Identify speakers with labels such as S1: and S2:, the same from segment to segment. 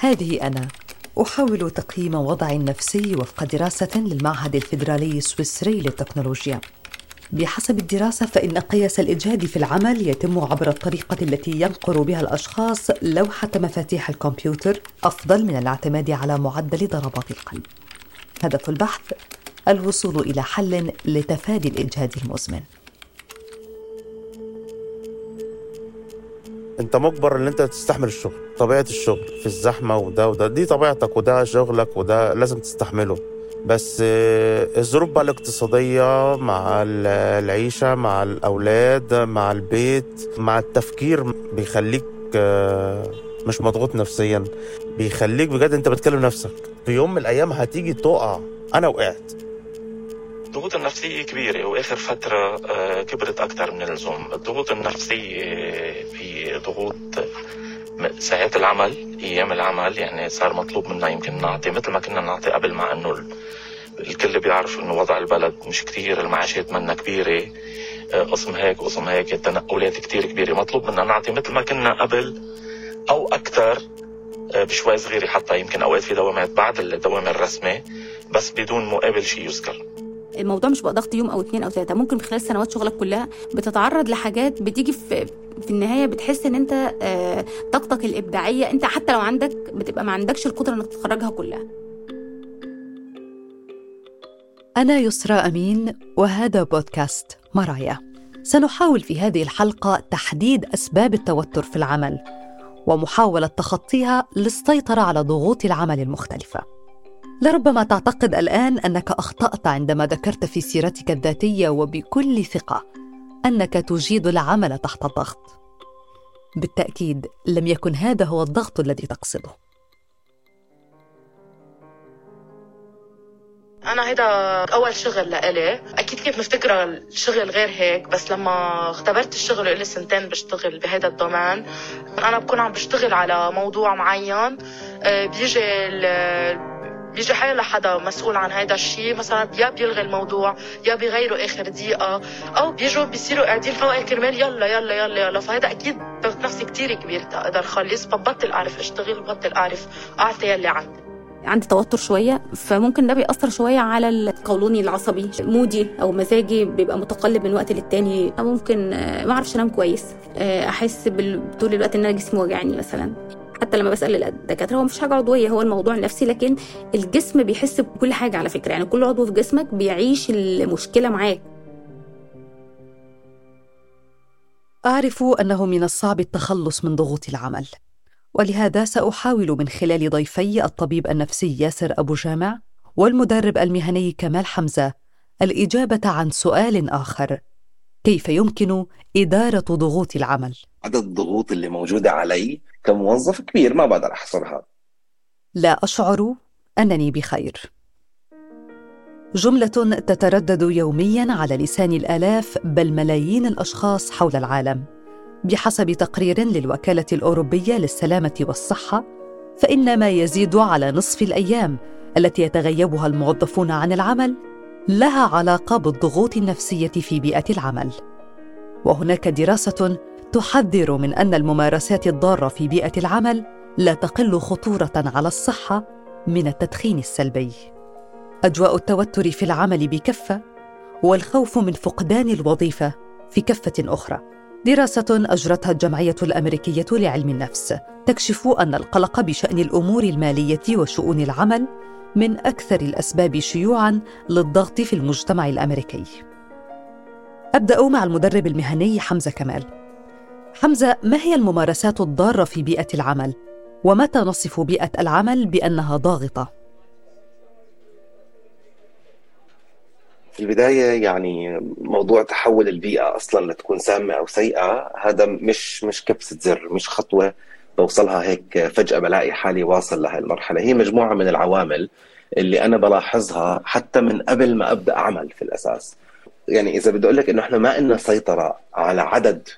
S1: هذه أنا أحاول تقييم وضعي النفسي وفق دراسة للمعهد الفيدرالي السويسري للتكنولوجيا بحسب الدراسة فإن قياس الإجهاد في العمل يتم عبر الطريقة التي ينقر بها الأشخاص لوحة مفاتيح الكمبيوتر أفضل من الاعتماد على معدل ضربات القلب. هدف البحث الوصول إلى حل لتفادي الإجهاد المزمن.
S2: انت مجبر ان انت تستحمل الشغل طبيعة الشغل في الزحمة وده وده دي طبيعتك وده شغلك وده لازم تستحمله. بس آه، الظروف بقى الاقتصادية مع العيشة مع الأولاد مع البيت مع التفكير بيخليك آه، مش مضغوط نفسيا بيخليك بجد انت بتكلم نفسك. في يوم من الأيام هتيجي تقع. أنا وقعت.
S3: الضغوط النفسية كبيرة وآخر فترة آه، كبرت أكثر من اللزوم. الضغوط النفسية في ضغوط ساعات العمل أيام العمل يعني صار مطلوب منا يمكن نعطي مثل ما كنا نعطي قبل مع إنه الكل بيعرف إنه وضع البلد مش كتير المعاشات منا كبيرة. آه، قسم هيك قسم هيك التنقلات كتير كبيرة. مطلوب منا نعطي مثل ما كنا قبل أو أكثر آه، بشوي صغيره حتى يمكن أوقات في دوامات بعد الدوام الرسمي بس بدون مقابل شيء يذكر.
S4: الموضوع مش بقى ضغط يوم أو اثنين أو ثلاثة ممكن خلال سنوات شغلك كلها بتتعرض لحاجات بتيجي في في النهاية بتحس إن أنت آه، طاقتك الإبداعية. أنت حتى لو عندك بتبقى ما عندكش القدرة إنك تخرجها كلها.
S1: أنا يسرى أمين وهذا بودكاست مرايا. سنحاول في هذه الحلقة تحديد أسباب التوتر في العمل ومحاولة تخطيها للسيطرة على ضغوط العمل المختلفة. لربما تعتقد الآن أنك أخطأت عندما ذكرت في سيرتك الذاتية وبكل ثقة أنك تجيد العمل تحت الضغط. بالتأكيد لم يكن هذا هو الضغط الذي تقصده.
S5: أنا هيدا أول شغل لإلي أكيد كنت مفتكره الشغل غير هيك بس لما اختبرت الشغل ولي سنتين بشتغل بهذا الدومين أنا بكون عم بشتغل على موضوع معين آه، بيجي بيجي حيلا حدا مسؤول عن هذا الشيء مثلا يا بيلغي الموضوع يا بيغيروا آخر دقيقة أو بيجوا بيصيروا قاعدين فوق كرمال يلا يلا يلا يلا. فهذا أكيد ضغط نفسي كثير كبير تقدر خلص فبطل أعرف اشتغل بطل أعرف أعطي يلي عندي.
S4: عندي توتر شوية فممكن ده بيأثر شوية على القولوني العصبي. مودي أو مزاجي بيبقى متقلب من وقت للتاني. ممكن ما أعرفش أنام كويس. أحس طول الوقت إن أنا جسمي وجعني مثلا. حتى لما بسأل الدكاترة هو مش حاجة عضوية هو الموضوع نفسي لكن الجسم بيحس بكل حاجة على فكرة. يعني كل عضو في جسمك بيعيش المشكلة معاك.
S1: أعرف أنه من الصعب التخلص من ضغوط العمل ولهذا سأحاول من خلال ضيفي الطبيب النفسي ياسر أبو جامع والمدرب المهني كمال حمزة الإجابة عن سؤال آخر. كيف يمكن إدارة ضغوط العمل؟
S6: عدد الضغوط اللي موجودة علي كموظف كبير ما بقدر أحصرها.
S1: لا أشعر أنني بخير. جملة تتردد يوميا على لسان الآلاف بل ملايين الأشخاص حول العالم. بحسب تقرير للوكالة الأوروبية للسلامة والصحة فإن ما يزيد على نصف الأيام التي يتغيبها الموظفون عن العمل لها علاقة بالضغوط النفسية في بيئة العمل. وهناك دراسة تحذر من أن الممارسات الضارة في بيئة العمل لا تقل خطورة على الصحة من التدخين السلبي. أجواء التوتر في العمل بكفة والخوف من فقدان الوظيفة في كفة أخرى. دراسة أجرتها الجمعية الأمريكية لعلم النفس تكشف أن القلق بشأن الأمور المالية وشؤون العمل من أكثر الأسباب شيوعا للضغط في المجتمع الأمريكي. أبدأ مع المدرب المهني حمزة كمال. حمزة ما هي الممارسات الضارة في بيئة العمل؟ ومتى نصف بيئة العمل بأنها ضاغطة؟
S6: في البداية يعني موضوع تحول البيئة أصلا لتكون سامة أو سيئة هذا مش مش كبسة زر مش خطوة بوصلها هيك فجأة بلاقي حالي واصل لهي المرحلة. هي مجموعة من العوامل اللي أنا بلاحظها حتى من قبل ما أبدأ اعمل في الأساس. يعني إذا بدي أقول لك إنه إحنا ما لنا سيطرة على عدد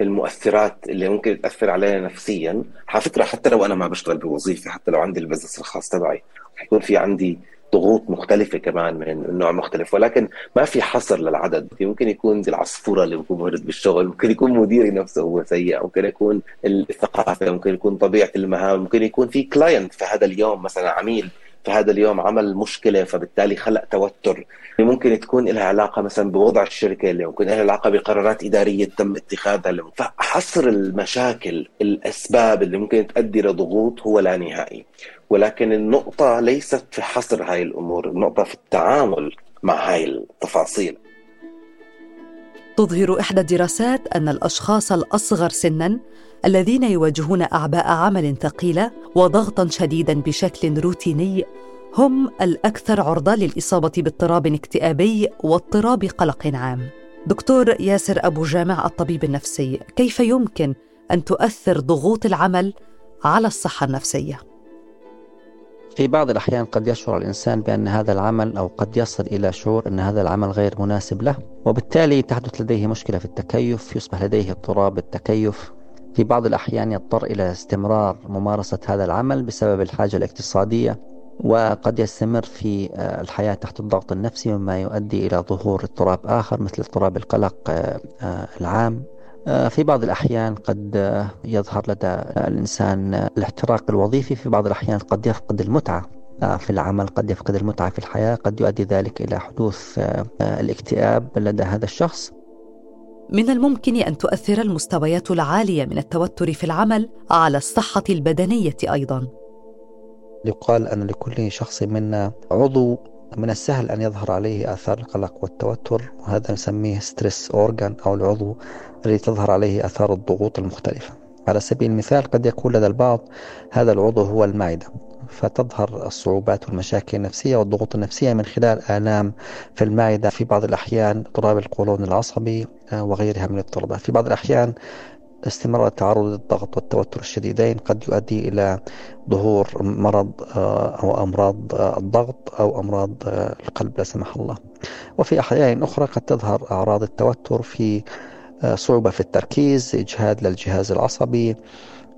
S6: المؤثرات اللي ممكن تأثر علينا نفسيا. على فكرة حتى لو أنا ما بشتغل بوظيفة حتى لو عندي ال business الخاص تبعي حيكون في عندي ضغوط مختلفة كمان من نوع مختلف. ولكن ما في حصر للعدد. ممكن يكون زي العصفورة اللي بيكون مهرد بالشغل. ممكن يكون مديري نفسه هو سيء. ممكن يكون الثقافة. ممكن يكون طبيعة المهام. ممكن يكون في client في هذا اليوم مثلا عميل في هذا اليوم عمل مشكلة فبالتالي خلق توتر. ممكن تكون لها علاقة مثلا بوضع الشركة اللي ممكن لها علاقة بقرارات إدارية تم اتخاذها فحصر المشاكل الأسباب اللي ممكن تؤدي لضغوط هو لا نهائي ولكن النقطة ليست في حصر هاي الأمور النقطة في التعامل مع هاي التفاصيل
S1: تظهر إحدى الدراسات أن الأشخاص الأصغر سناً الذين يواجهون أعباء عمل ثقيلة وضغطاً شديداً بشكل روتيني هم الأكثر عرضة للإصابة باضطراب اكتئابي واضطراب قلق عام. دكتور ياسر أبو جامع الطبيب النفسي، كيف يمكن أن تؤثر ضغوط العمل على الصحة النفسية؟
S7: في بعض الأحيان قد يشعر الإنسان بأن هذا العمل أو قد يصل إلى شعور أن هذا العمل غير مناسب له وبالتالي تحدث لديه مشكلة في التكيف يصبح لديه اضطراب التكيف في بعض الأحيان يضطر إلى استمرار ممارسة هذا العمل بسبب الحاجة الاقتصادية وقد يستمر في آه، الحياة تحت الضغط النفسي مما يؤدي إلى ظهور اضطراب آخر مثل اضطراب القلق آه، آه، العام. في بعض الأحيان قد يظهر لدى الإنسان الاحتراق الوظيفي في بعض الأحيان قد يفقد المتعة في العمل قد يفقد المتعة في الحياة قد يؤدي ذلك إلى حدوث الاكتئاب لدى هذا الشخص.
S1: من الممكن أن تؤثر المستويات العالية من التوتر في العمل على الصحة البدنية أيضا.
S7: يقال أن لكل شخص منا عضو من السهل أن يظهر عليه آثار القلق والتوتر وهذا نسميه stress organ أو العضو الذي تظهر عليه آثار الضغوط المختلفة. على سبيل المثال قد يكون لدى البعض هذا العضو هو المعدة. فتظهر الصعوبات والمشاكل النفسية والضغوط النفسية من خلال آلام في المعدة في بعض الأحيان اضطراب القولون العصبي آه، وغيرها من الاضطرابات. في بعض الأحيان استمرار التعرض للضغط والتوتر الشديدين قد يؤدي إلى ظهور مرض آه، أو أمراض آه، الضغط أو أمراض القلب لا سمح الله. وفي أحيان أخرى قد تظهر أعراض التوتر في صعوبة في التركيز إجهاد للجهاز العصبي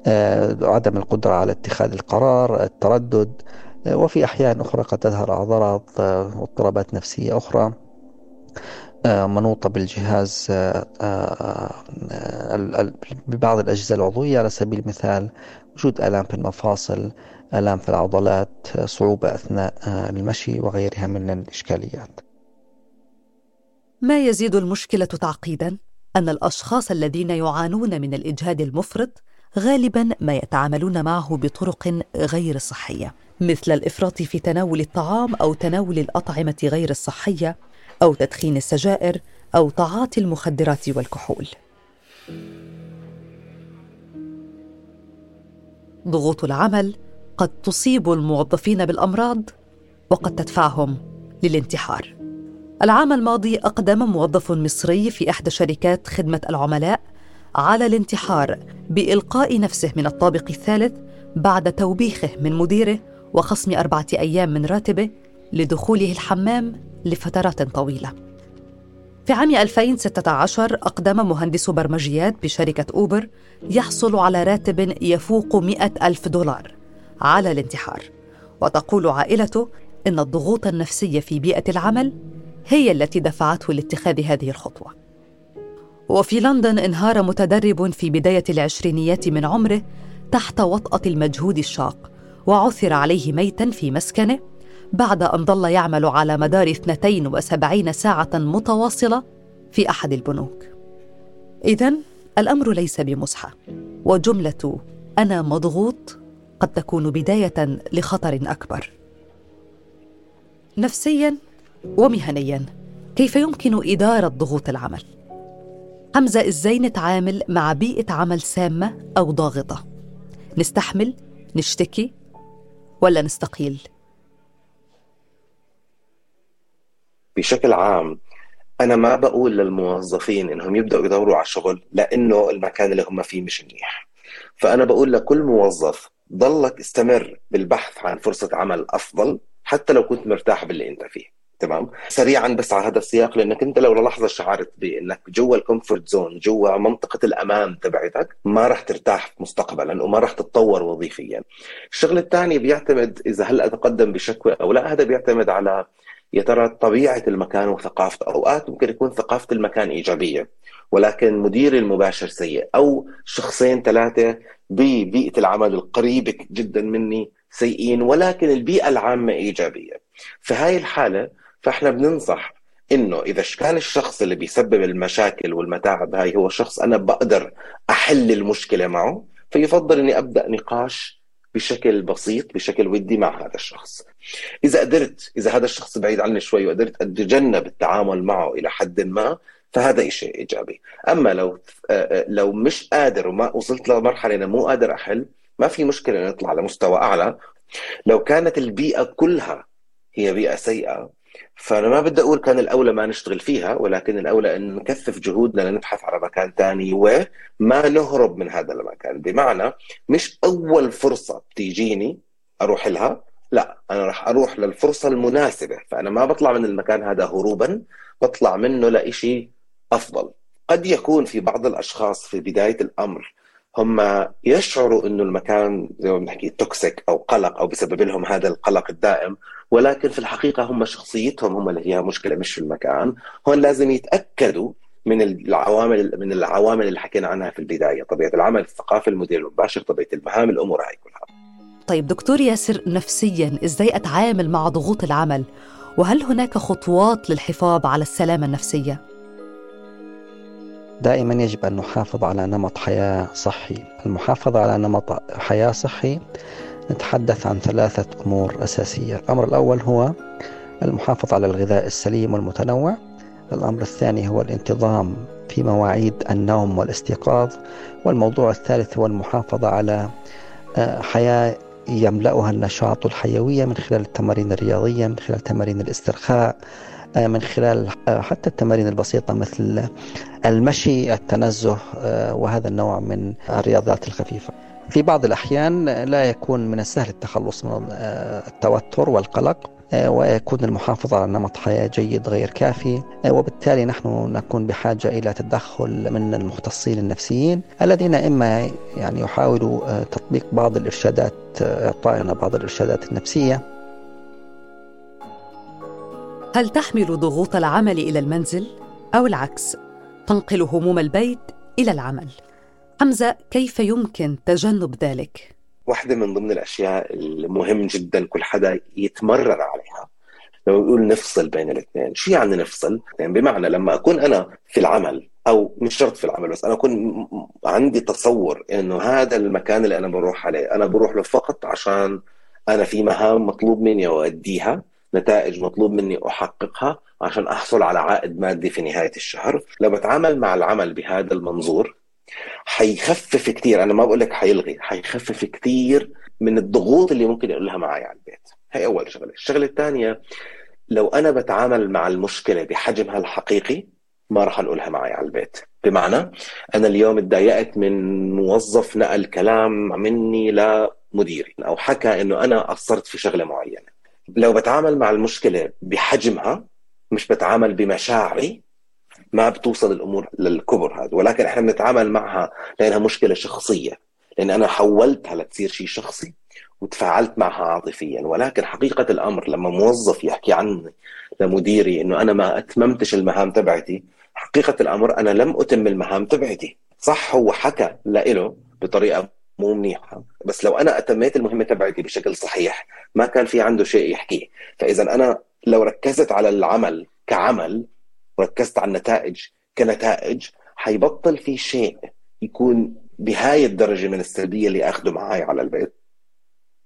S7: آه، عدم القدرة على اتخاذ القرار التردد آه، وفي أحيان أخرى قد تظهر أعراض آه، واضطرابات نفسية أخرى. منوطة بالجهاز ببعض الأجهزة العضوية على سبيل المثال وجود آلام في المفاصل آلام في العضلات صعوبة أثناء المشي وغيرها من الإشكاليات.
S1: ما يزيد المشكلة تعقيدا؟ أن الأشخاص الذين يعانون من الإجهاد المفرط غالبا ما يتعاملون معه بطرق غير صحية مثل الإفراط في تناول الطعام أو تناول الأطعمة غير الصحية أو تدخين السجائر أو تعاطي المخدرات والكحول. ضغوط العمل قد تصيب الموظفين بالأمراض وقد تدفعهم للانتحار. العام الماضي أقدم موظف مصري في إحدى شركات خدمة العملاء على الانتحار بإلقاء نفسه من الطابق الثالث بعد توبيخه من مديره وخصم أربعة أيام من راتبه لدخوله الحمام لفترات طويلة. في عام 2016 أقدم مهندس برمجيات بشركة أوبر يحصل على راتب يفوق مئة ألف دولار على الانتحار. وتقول عائلته إن الضغوط النفسية في بيئة العمل هي التي دفعته لاتخاذ هذه الخطوة. وفي لندن انهار متدرب في بداية العشرينيات من عمره تحت وطأة المجهود الشاق وعثر عليه ميتا في مسكنه بعد أن ظل يعمل على مدار 72 ساعة متواصلة في أحد البنوك. إذا الأمر ليس بمزحة وجملة أنا مضغوط قد تكون بداية لخطر أكبر. نفسيا ومهنيا كيف يمكن إدارة ضغوط العمل؟ حمزة إزاي نتعامل مع بيئة عمل سامة أو ضاغطة. نستحمل نشتكي ولا نستقيل؟
S6: بشكل عام أنا ما بقول للموظفين إنهم يبدأوا يدوروا على شغل لأنه المكان اللي هم فيه مش منيح. فأنا بقول لكل موظف ضلك استمر بالبحث عن فرصة عمل أفضل حتى لو كنت مرتاح باللي أنت فيه تمام؟ سريعا بس على هذا السياق لأنك أنت لو للحظه شعرت بإنك جوا ال comfort zone جوا منطقة الامان تبعتك ما راح ترتاح مستقبلا وما راح تتطور وظيفيا. الشغله الثانية بيعتمد إذا هل أتقدم بشكوى أو لا هذا بيعتمد على يا ترى طبيعة المكان وثقافته أوقات ممكن يكون ثقافة المكان إيجابية ولكن مديري المباشر سيء أو شخصين ثلاثة ببيئة العمل القريبة جدا مني سيئين ولكن البيئة العامة إيجابية. في هاي الحالة فإحنا بننصح إنه إذا كان الشخص اللي بيسبب المشاكل والمتاعب هاي هو شخص أنا بقدر أحل المشكلة معه فيفضل إني أبدأ نقاش بشكل بسيط بشكل ودي مع هذا الشخص. إذا قدرت إذا هذا الشخص بعيد عني شوي وقدرت أتجنب التعامل معه إلى حد ما فهذا شيء إيجابي. أما لو لو مش قادر وما وصلت لمرحلة أنا مو قادر أحل ما في مشكلة نطلع لمستوى أعلى. لو كانت البيئة كلها هي بيئة سيئة فأنا ما بدي أقول كان الأولى ما نشتغل فيها ولكن الأولى إن نكثف جهودنا لنبحث على مكان ثاني وما نهرب من هذا المكان. بمعنى مش أول فرصة بتيجيني أروح لها لا أنا راح أروح للفرصة المناسبة. فأنا ما بطلع من المكان هذا هروبا بطلع منه لإشي أفضل. قد يكون في بعض الأشخاص في بداية الأمر هم يشعروا إنه المكان زي ما بنحكي توكسيك أو قلق أو بسبب لهم هذا القلق الدائم ولكن في الحقيقة هم شخصيتهم هم اللي فيها مشكلة مش في المكان. هون لازم يتأكدوا من العوامل من العوامل اللي حكينا عنها في البداية طبيعة العمل الثقافة المدير المباشر طبيعة المهام الأمور هاي كلها.
S1: طيب دكتور ياسر نفسيا إزاي أتعامل مع ضغوط العمل؟ وهل هناك خطوات للحفاظ على السلامة النفسية؟
S7: دائما يجب أن نحافظ على نمط حياة صحي. المحافظة على نمط حياة صحي نتحدث عن ثلاثة أمور أساسية. الأمر الأول هو المحافظة على الغذاء السليم والمتنوع. الأمر الثاني هو الانتظام في مواعيد النوم والاستيقاظ. والموضوع الثالث هو المحافظة على آه، حياة يملأها النشاط والحيوية من خلال التمارين الرياضية من خلال تمارين الاسترخاء. من خلال آه، حتى التمارين البسيطة مثل المشي التنزه آه، وهذا النوع من الرياضات الخفيفة. في بعض الأحيان لا يكون من السهل التخلص من التوتر والقلق ويكون المحافظة على نمط حياة جيد غير كافي وبالتالي نحن نكون بحاجة إلى تدخل من المختصين النفسيين الذين إما يعني يحاولوا تطبيق بعض الإرشادات إعطائنا بعض الإرشادات النفسية
S1: هل تحمل ضغوط العمل إلى المنزل أو العكس؟ تنقل هموم البيت إلى العمل. حمزة كيف يمكن تجنب ذلك؟
S6: واحدة من ضمن الأشياء المهم جدا كل حدا يتمرن عليها. لو يقول نفصل بين الاثنين شو يعني نفصل؟ يعني بمعنى لما أكون أنا في العمل أو مش شرط في العمل بس أنا أكون عندي تصور إنه هذا المكان اللي أنا بروح عليه أنا بروح له فقط عشان أنا في مهام مطلوب مني أؤديها نتائج مطلوب مني أحققها عشان أحصل على عائد مادي في نهاية الشهر. لو بتعامل مع العمل بهذا المنظور حيخفف كثير أنا ما بقول لك حيلغي حيخفف كثير من الضغوط اللي ممكن يقولها معي على البيت. هي أول شغلة. الشغلة الثانية لو أنا بتعامل مع المشكلة بحجمها الحقيقي ما راح انقلها معي على البيت. بمعنى أنا اليوم تضايقت من موظف نقل كلام مني لمديري أو حكى إنه أنا قصرت في شغلة معينة. لو بتعامل مع المشكلة بحجمها مش بتعامل بمشاعري ما بتوصل الأمور للكبر هذا. ولكن إحنا بنتعامل معها لأنها مشكلة شخصية. لأن أنا حولتها لتصير شيء شخصي وتفاعلت معها عاطفيا. ولكن حقيقة الأمر لما موظف يحكي عني لمديري إنه أنا ما أتممتش المهام تبعتي حقيقة الأمر أنا لم أتم المهام تبعتي. صح هو حكى لإله بطريقة مو منيحة. بس لو أنا أتميت المهمة تبعتي بشكل صحيح ما كان في عنده شيء يحكيه. فإذا أنا لو ركزت على العمل كعمل وركزت على النتائج كنتائج حيبطل في شيء يكون بهاي الدرجة من السلبية اللي اخذه معي على البيت.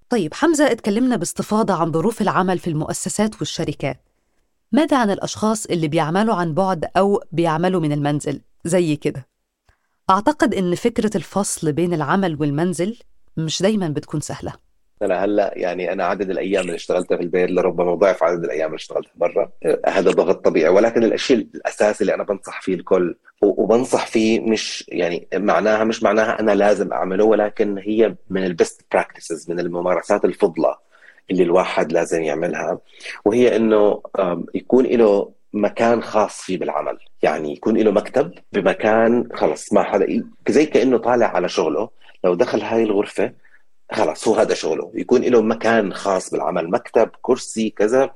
S1: طيب حمزة اتكلمنا باستفاضة عن ظروف العمل في المؤسسات والشركات. ماذا عن الأشخاص اللي بيعملوا عن بعد أو بيعملوا من المنزل؟ زي كده. أعتقد إن فكرة الفصل بين العمل والمنزل مش دايما بتكون سهلة.
S6: أنا هلأ يعني أنا عدد الأيام اللي اشتغلتها في البيت لربما ضعف عدد الأيام اللي اشتغلتها برا. هذا ضغط طبيعي ولكن الشيء الاساسي اللي أنا بنصح فيه الكل وبنصح فيه مش يعني معناها مش معناها أنا لازم أعمله ولكن هي من البست براكتسز من الممارسات الفضلى اللي الواحد لازم يعملها. وهي إنه يكون له مكان خاص فيه بالعمل. يعني يكون له مكتب بمكان خلص ما حدا زي كأنه طالع على شغله لو دخل هاي الغرفة خلص هو هذا شغله. يكون له مكان خاص بالعمل مكتب كرسي كذا.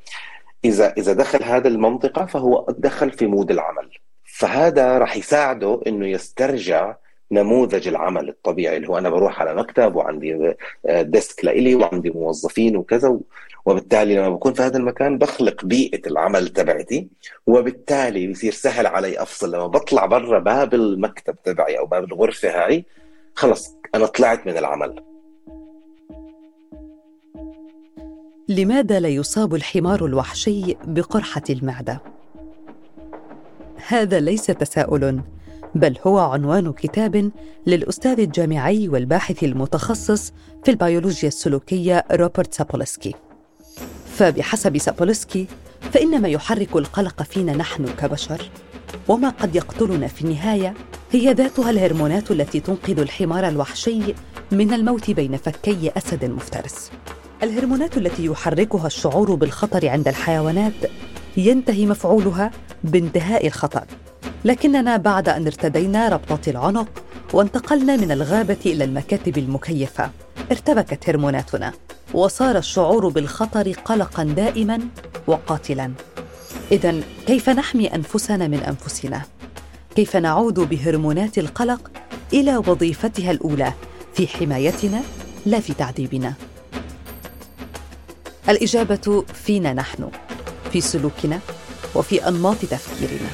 S6: إذا إذا دخل هذا المنطقة فهو دخل في mode العمل. فهذا راح يساعده إنه يسترجع نموذج العمل الطبيعي اللي هو أنا بروح على مكتب وعندي desk لإلي وعندي موظفين وكذا وبالتالي لما بكون في هذا المكان بخلق بيئة العمل تبعتي وبالتالي بيصير سهل علي أفصل. لما بطلع برا باب المكتب تبعي أو باب الغرفة هاي خلص أنا طلعت من العمل.
S1: لماذا لا يصاب الحمار الوحشي بقرحة المعدة؟ هذا ليس تساؤل بل هو عنوان كتاب للأستاذ الجامعي والباحث المتخصص في البيولوجيا السلوكية روبرت سابولسكي. فبحسب سابولسكي فإن ما يحرك القلق فينا نحن كبشر. وما قد يقتلنا في النهاية هي ذاتها الهرمونات التي تنقذ الحمار الوحشي من الموت بين فكي أسد مفترس. الهرمونات التي يحركها الشعور بالخطر عند الحيوانات ينتهي مفعولها بانتهاء الخطر. لكننا بعد أن ارتدينا ربطة العنق وانتقلنا من الغابة إلى المكاتب المكيفة ارتبكت هرموناتنا. وصار الشعور بالخطر قلقا دائما وقاتلا. اذا كيف نحمي أنفسنا من أنفسنا؟ كيف نعود بهرمونات القلق إلى وظيفتها الأولى في حمايتنا لا في تعذيبنا؟ الإجابة فينا نحن في سلوكنا وفي أنماط تفكيرنا.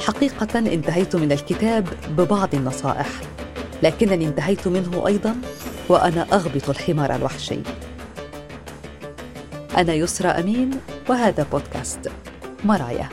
S1: حقيقة انتهيت من الكتاب ببعض النصائح لكنني انتهيت منه أيضا وأنا أغبط الحمار الوحشي. أنا يسرى أمين وهذا بودكاست مرايا.